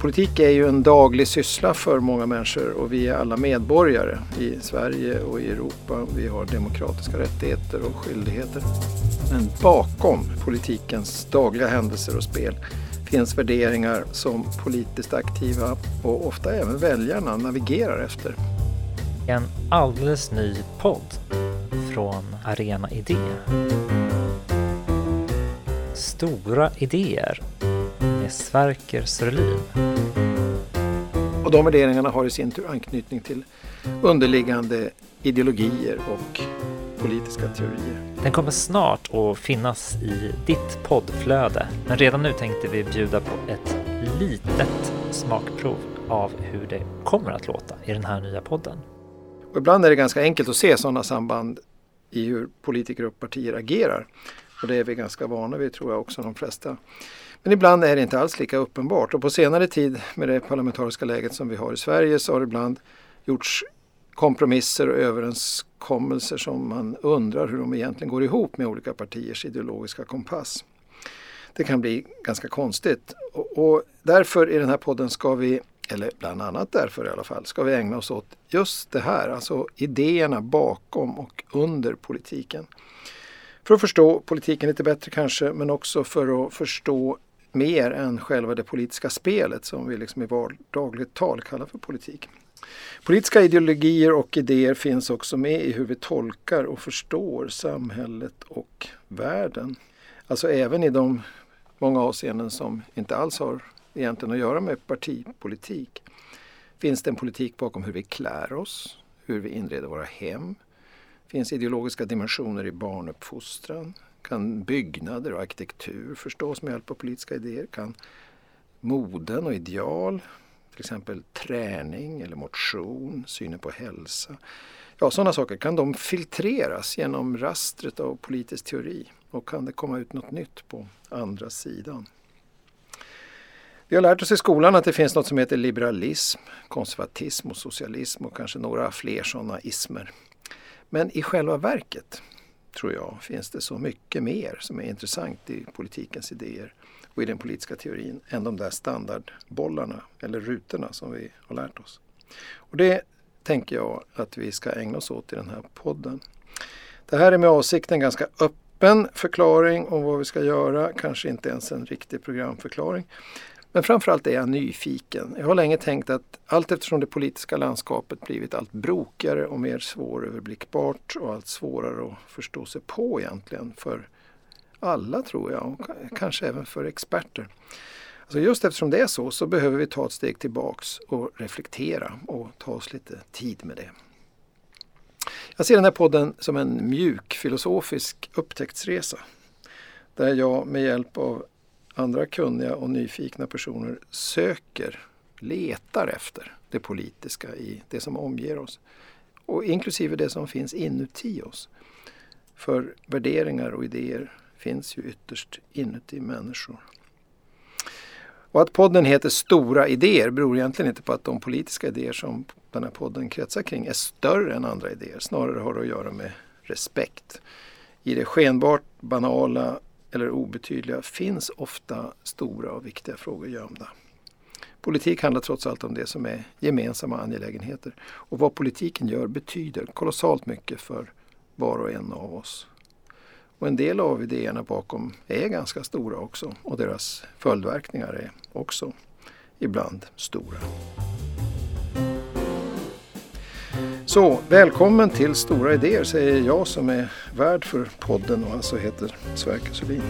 Politik är ju en daglig syssla för många människor och vi är alla medborgare i Sverige och i Europa. Vi har demokratiska rättigheter och skyldigheter. Men bakom politikens dagliga händelser och spel finns värderingar som politiskt aktiva och ofta även väljarna navigerar efter. En alldeles ny podd från Arena Idé. Stora idéer Sverker Sörlin. Och de värderingarna har i sin tur anknytning till underliggande ideologier och politiska teorier. Den kommer snart att finnas i ditt poddflöde, men redan nu tänkte vi bjuda på ett litet smakprov av hur det kommer att låta i den här nya podden. Och ibland är det ganska enkelt att se sådana samband i hur politiker och partier agerar. Och det är vi ganska vana vid tror jag också de flesta. Men ibland är det inte alls lika uppenbart och på senare tid med det parlamentariska läget som vi har i Sverige så har det ibland gjorts kompromisser och överenskommelser som man undrar hur de egentligen går ihop med olika partiers ideologiska kompass. Det kan bli ganska konstigt och, och därför i den här podden ska vi eller bland annat därför i alla fall, ska vi ägna oss åt just det här, alltså idéerna bakom och under politiken. För att förstå politiken lite bättre kanske, men också för att förstå mer än själva det politiska spelet som vi liksom i vardagligt tal kallar för politik. Politiska ideologier och idéer finns också med i hur vi tolkar och förstår samhället och världen. Alltså även i de många avseenden som inte alls har egentligen att göra med partipolitik. Finns det en politik bakom hur vi klär oss, hur vi inreder våra hem? Finns ideologiska dimensioner i barnuppfostran? Kan byggnader och arkitektur förstås med hjälp av politiska idéer? Kan moden och ideal, till exempel träning eller motion, synen på hälsa. Ja, sådana saker, kan de filtreras genom rastret av politisk teori? Och kan det komma ut något nytt på andra sidan? Vi har lärt oss i skolan att det finns något som heter liberalism, konservatism och socialism och kanske några fler sådana ismer. Men i själva verket, tror jag, finns det så mycket mer som är intressant i politikens idéer och i den politiska teorin än de där standardbollarna eller rutorna som vi har lärt oss. Och det tänker jag att vi ska ägna oss åt i den här podden. Det här är med avsikt en ganska öppen förklaring om vad vi ska göra, kanske inte ens en riktig programförklaring. Men framförallt är jag nyfiken. Jag har länge tänkt att allt eftersom det politiska landskapet blivit allt brokigare och mer svåröverblickbart och allt svårare att förstå sig på egentligen för alla tror jag och kanske även för experter. Alltså just eftersom det är så så behöver vi ta ett steg tillbaks och reflektera och ta oss lite tid med det. Jag ser den här podden som en mjuk filosofisk upptäcktsresa där jag med hjälp av andra kunniga och nyfikna personer söker, letar efter det politiska i det som omger oss. Och inklusive det som finns inuti oss. För värderingar och idéer finns ju ytterst inuti människor. Och att podden heter Stora idéer beror egentligen inte på att de politiska idéer som den här podden kretsar kring är större än andra idéer. Snarare har det att göra med respekt. I det skenbart banala eller obetydliga finns ofta stora och viktiga frågor gömda. Politik handlar trots allt om det som är gemensamma angelägenheter. Och vad politiken gör betyder kolossalt mycket för var och en av oss. Och en del av idéerna bakom är ganska stora också och deras följdverkningar är också ibland stora. Så välkommen till Stora idéer säger jag som är värd för podden och alltså heter Sverker Sölin.